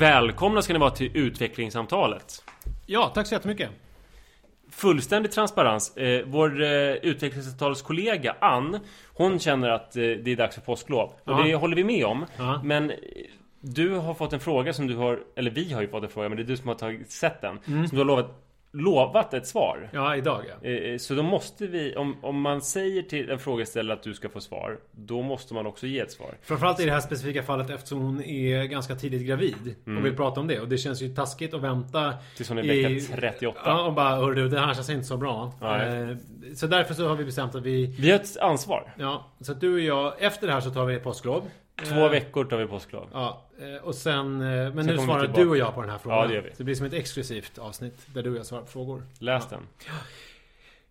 Välkomna ska ni vara till utvecklingssamtalet. Ja, tack så jättemycket. Fullständig transparens. Eh, vår eh, utvecklingssamtalskollega Ann, hon känner att eh, det är dags för påsklov. Och det håller vi med om. Ja. Men du har fått en fråga som du har, eller vi har ju fått en fråga, men det är du som har tagit, sett den. Mm. Som du har lovat, lovat ett svar. Ja, idag ja. Eh, Så då måste vi, om, om man säger till en frågeställare att du ska få svar, då måste man också ge ett svar. Framförallt i det här specifika fallet eftersom hon är ganska tidigt gravid Mm. och vill prata om det. Och det känns ju taskigt att vänta Tills hon är vecka 38. Ja, och bara hörru, det här känns inte så bra. Nej. Eh, Så därför så har vi bestämt att vi... Vi har ett ansvar. Ja, så att du och jag, efter det här så tar vi påsklov. Två Eh, veckor tar vi påsklov. Ja, eh, och sen... eh, Men kommer nu svarar du och jag på den här frågan. Ja, det gör vi. Så det blir som ett exklusivt avsnitt där du och jag svarar på frågor. Läs den.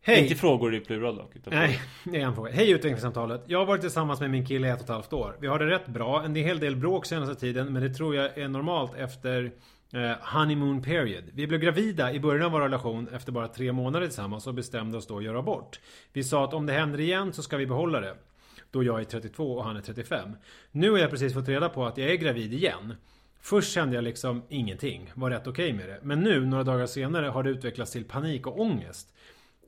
Hej! Inte frågor i plural dock. Nej, det är en fråga. Hej utvecklingssamtalet. Jag har varit tillsammans med min kille i ett och ett halvt år. Vi har det rätt bra. En hel del bråk senaste tiden, men det tror jag är normalt efter eh, honeymoon period. Vi blev gravida i början av vår relation efter bara tre månader tillsammans och bestämde oss då att göra abort. Vi sa att om det händer igen så ska vi behålla det. Då jag är 32 och han är 35. Nu har jag precis fått reda på att jag är gravid igen. Först kände jag liksom ingenting, var rätt okej med det. Men nu, några dagar senare, har det utvecklats till panik och ångest.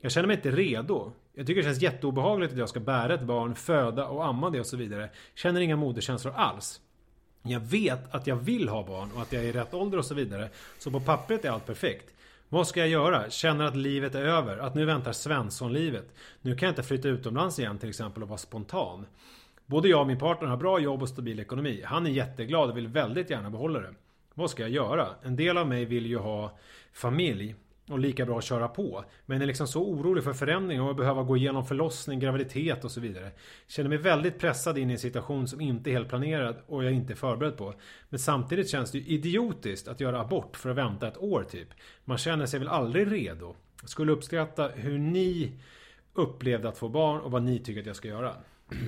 Jag känner mig inte redo. Jag tycker det känns jätteobehagligt att jag ska bära ett barn, föda och amma det och så vidare. Känner inga moderkänslor alls. Jag vet att jag vill ha barn och att jag är i rätt ålder och så vidare. Så på pappret är allt perfekt. Vad ska jag göra? Känner att livet är över. Att nu väntar Svenssonlivet. Nu kan jag inte flytta utomlands igen till exempel och vara spontan. Både jag och min partner har bra jobb och stabil ekonomi. Han är jätteglad och vill väldigt gärna behålla det. Vad ska jag göra? En del av mig vill ju ha familj och lika bra att köra på. Men är liksom så orolig för förändring och att behöva gå igenom förlossning, graviditet och så vidare. Känner mig väldigt pressad in i en situation som inte är helt planerad och jag inte är förberedd på. Men samtidigt känns det ju idiotiskt att göra abort för att vänta ett år typ. Man känner sig väl aldrig redo. Skulle uppskatta hur ni upplevde att få barn och vad ni tycker att jag ska göra.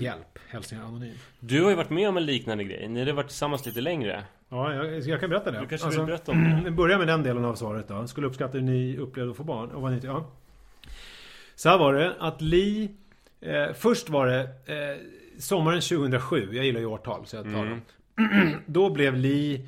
Hjälp. Hälsningar anonym. Du har ju varit med om en liknande grej. Ni har varit tillsammans lite längre. Ja, jag, jag kan berätta det. Du kanske vill berätta om det? Vi börjar med den delen av svaret då. Skulle uppskatta hur ni upplevde att få barn. Och vad ni, ja. Så här var det att Li... Eh, först var det eh, sommaren 2007. Jag gillar ju årtal så jag tar Mm. dem. Då blev Li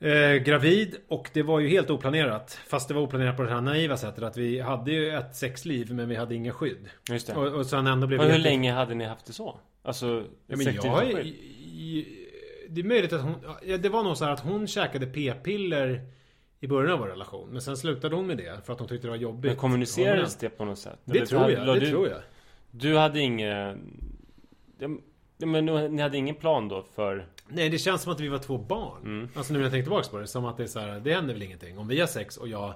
eh, gravid och det var ju helt oplanerat. Fast det var oplanerat på det här naiva sättet att vi hade ju ett sexliv men vi hade inga skydd. Just det. Och, och sen ändå blev Men vi hur länge hade ni haft det så? Alltså, Ja, men jag, skydd? i- det är möjligt att hon... Ja, det var nog så här att hon käkade p-piller i början av vår relation. Men sen slutade hon med det för att hon tyckte det var jobbigt. Men kommunicerades det på något sätt? Det Eller tror jag. Det du, tror jag. Du hade ingen... Ja, men ni hade ingen plan då för... Nej, det känns som att vi var två barn. Mm. Alltså nu när jag tänker tillbaka på det. Som att det är så här, det händer väl ingenting. Om vi har sex och jag...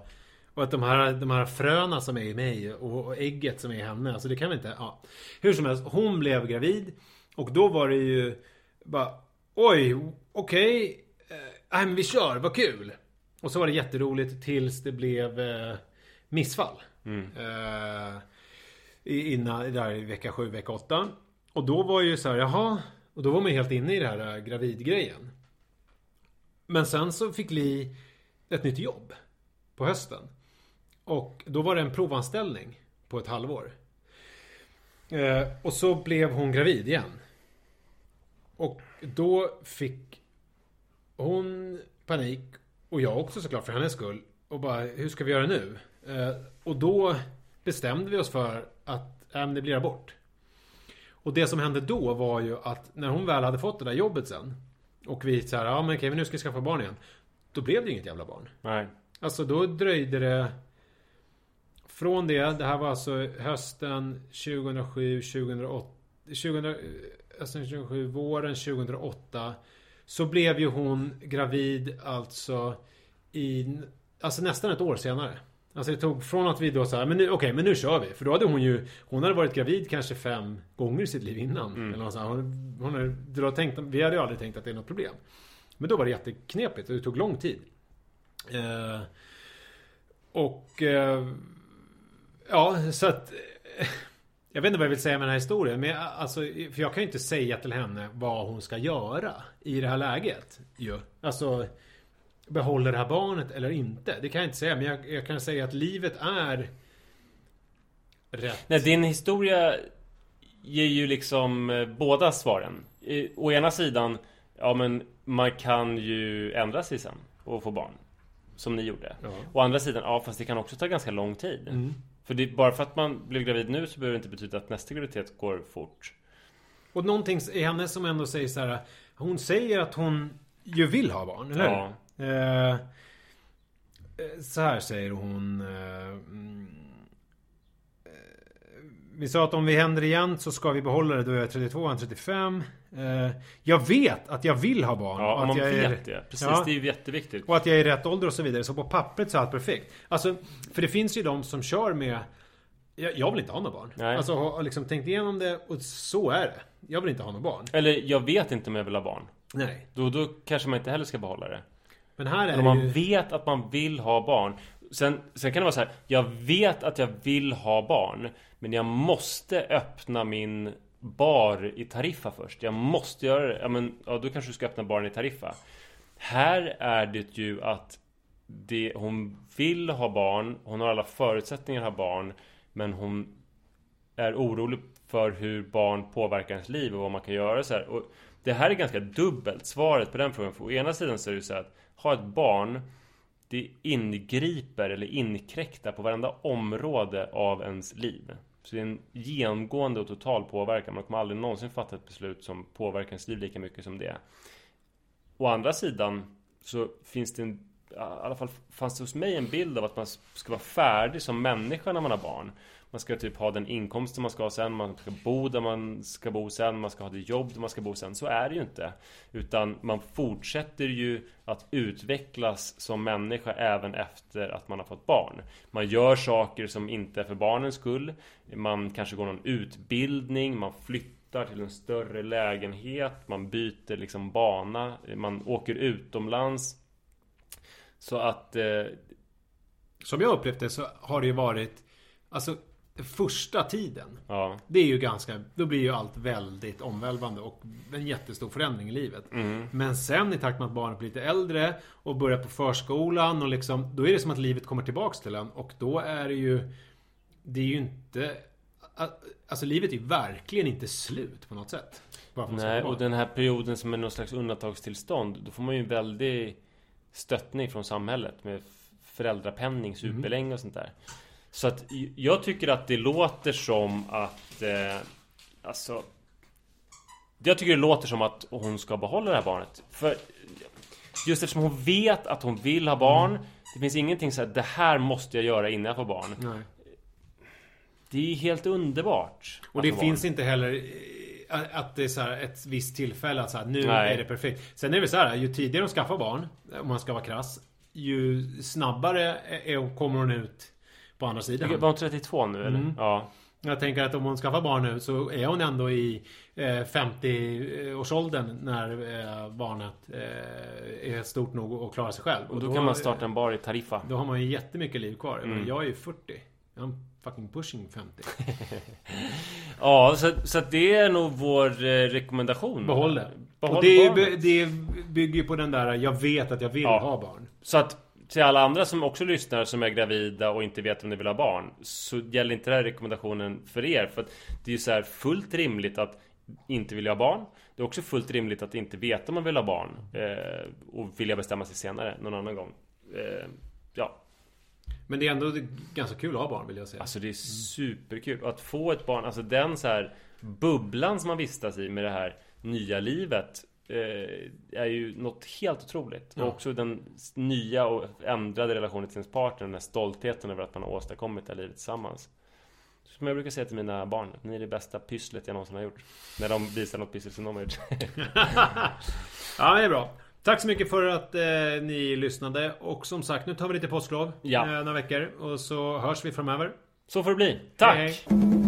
Och att de här, de här fröna som är i mig och, och ägget som är i henne. Alltså det kan vi inte... Ja. Hur som helst, hon blev gravid. Och då var det ju bara... Oj, okej. eh, Nej men vi kör, vad kul. Och så var det jätteroligt tills det blev eh, missfall. Eh, i- innan, där i vecka 7, vecka 8. Och då var ju så här, jaha. Och då var man ju helt inne i det här äh, gravidgrejen. Men sen så fick Li ett nytt jobb. På hösten. Och då var det en provanställning på ett halvår. Eh, och så blev hon gravid igen. Och då fick hon panik. Och jag också såklart för hennes skull. Och bara, hur ska vi göra nu? Eh, och då bestämde vi oss för att äh, det blir abort. Och det som hände då var ju att när hon väl hade fått det där jobbet sen. Och vi så här, ja men okej, nu ska vi skaffa barn igen. Då blev det ju inget jävla barn. Nej. Alltså då dröjde det Från det, det här var alltså hösten 2007, 2008 2000, alltså 2007, våren 2008 Så blev ju hon gravid alltså i... Alltså nästan ett år senare. Alltså det tog från att vi då sa men nu, okej okay, men nu kör vi. För då hade hon ju Hon hade varit gravid kanske fem gånger i sitt liv innan. Mm. Eller något sånt. Hon, hon hade, tänkt, vi hade ju aldrig tänkt att det är något problem. Men då var det jätteknepigt och det tog lång tid. Eh, och... Eh, ja, så att... Jag vet inte vad jag vill säga med den här historien. Men jag, alltså, för jag kan ju inte säga till henne vad hon ska göra i det här läget. Ju. Alltså behåller det här barnet eller inte. Det kan jag inte säga. Men jag, jag kan säga att livet är rätt. Nej, din historia ger ju liksom eh, båda svaren. Å ena sidan, ja men man kan ju ändra sig sen och få barn. Som ni gjorde. Ja. Å andra sidan, ja fast det kan också ta ganska lång tid. Mm. För det, bara för att man blev gravid nu så behöver det inte betyda att nästa graviditet går fort. Och någonting i henne som ändå säger så här. Hon säger att hon ju vill ha barn, eller ja. Eh, eh, så här säger hon. Eh, mm, eh, vi sa att om vi händer igen så ska vi behålla det då jag är 32 och han 35. Eh, jag vet att jag vill ha barn. Ja, och att man jag vet är, det. Precis, ja, det är ju jätteviktigt. Och att jag är i rätt ålder och så vidare. Så på pappret så är allt perfekt. Alltså, för det finns ju de som kör med jag, jag vill inte ha några barn. Nej. Alltså har liksom tänkt igenom det och så är det. Jag vill inte ha några barn. Eller jag vet inte om jag vill ha barn. Nej. Då, då kanske man inte heller ska behålla det. Men här är Men om man ju... vet att man vill ha barn. Sen, sen kan det vara så här. Jag vet att jag vill ha barn. Men jag måste öppna min bar i Tariffa först. Jag måste göra det. Ja, men, ja, då kanske du ska öppna baren i Tariffa. Här är det ju att det, hon vill ha barn. Hon har alla förutsättningar att ha barn. Men hon är orolig för hur barn påverkar ens liv och vad man kan göra så här. Och det här är ganska dubbelt svaret på den frågan. För å ena sidan så är det så att ha ett barn det ingriper eller inkräktar på varenda område av ens liv. Så det är en genomgående och total påverkan. Man kommer aldrig någonsin fatta ett beslut som påverkar ens liv lika mycket som det. Å andra sidan så finns det en i alla fall fanns det hos mig en bild av att man ska vara färdig som människa när man har barn. Man ska typ ha den inkomsten man ska ha sen, man ska bo där man ska bo sen, man ska ha det jobb där man ska bo sen. Så är det ju inte. Utan man fortsätter ju att utvecklas som människa även efter att man har fått barn. Man gör saker som inte är för barnens skull. Man kanske går någon utbildning, man flyttar till en större lägenhet, man byter liksom bana, man åker utomlands. Så att... Eh... Som jag upplevt det så har det ju varit Alltså första tiden. Ja. Det är ju ganska, då blir ju allt väldigt omvälvande och en jättestor förändring i livet. Mm. Men sen i takt med att barnet blir lite äldre och börjar på förskolan och liksom, då är det som att livet kommer tillbaks till en och då är det ju, det är ju inte, alltså livet är verkligen inte slut på något sätt. Nej, och den här perioden som är någon slags undantagstillstånd, då får man ju en väldig stöttning från samhället med föräldrapenning, superlänge och sånt där. Så att jag tycker att det låter som att eh, Alltså Jag tycker det låter som att hon ska behålla det här barnet För Just eftersom hon vet att hon vill ha barn mm. Det finns ingenting så att det här måste jag göra innan jag får barn Nej. Det är helt underbart Och det finns barn. inte heller eh, att det är så här ett visst tillfälle att så här, nu Nej. är det perfekt. Sen är det så här, ju tidigare hon skaffar barn, om man ska vara krass, ju snabbare är, kommer hon ut på andra sidan. Var hon 32 nu eller? Mm. Ja. Jag tänker att om hon skaffar barn nu så är hon ändå i eh, 50-årsåldern när eh, barnet eh, är stort nog att klara sig själv. Och då, då kan man starta en bar i Tariffa. Då har man ju jättemycket liv kvar. Mm. Jag är ju 40. Jag är fucking pushing 50. ja, så, så det är nog vår eh, rekommendation. Behåll det. Behåll och det, det bygger ju på den där jag vet att jag vill ja. ha barn. Så att till alla andra som också lyssnar som är gravida och inte vet om de vill ha barn Så gäller inte den här rekommendationen för er. För att det är ju så här fullt rimligt att inte vilja ha barn. Det är också fullt rimligt att inte veta om man vill ha barn eh, Och vilja bestämma sig senare, någon annan gång. Eh, Ja. Men det är ändå ganska kul att ha barn vill jag säga. Alltså det är superkul. Och att få ett barn, alltså den så här Bubblan som man vistas i med det här nya livet är ju något helt otroligt. Ja. Och också den nya och ändrade relationen till ens partner. Den här stoltheten över att man har åstadkommit det här livet tillsammans. Som jag brukar säga till mina barn. Ni är det bästa pysslet jag någonsin har gjort. När de visar något pyssel som de har gjort. ja, det är bra. Tack så mycket för att eh, ni lyssnade. Och som sagt, nu tar vi lite påsklov. Ja. Eh, några veckor. Och så hörs vi framöver. Så får det bli. Tack! Hej, hej.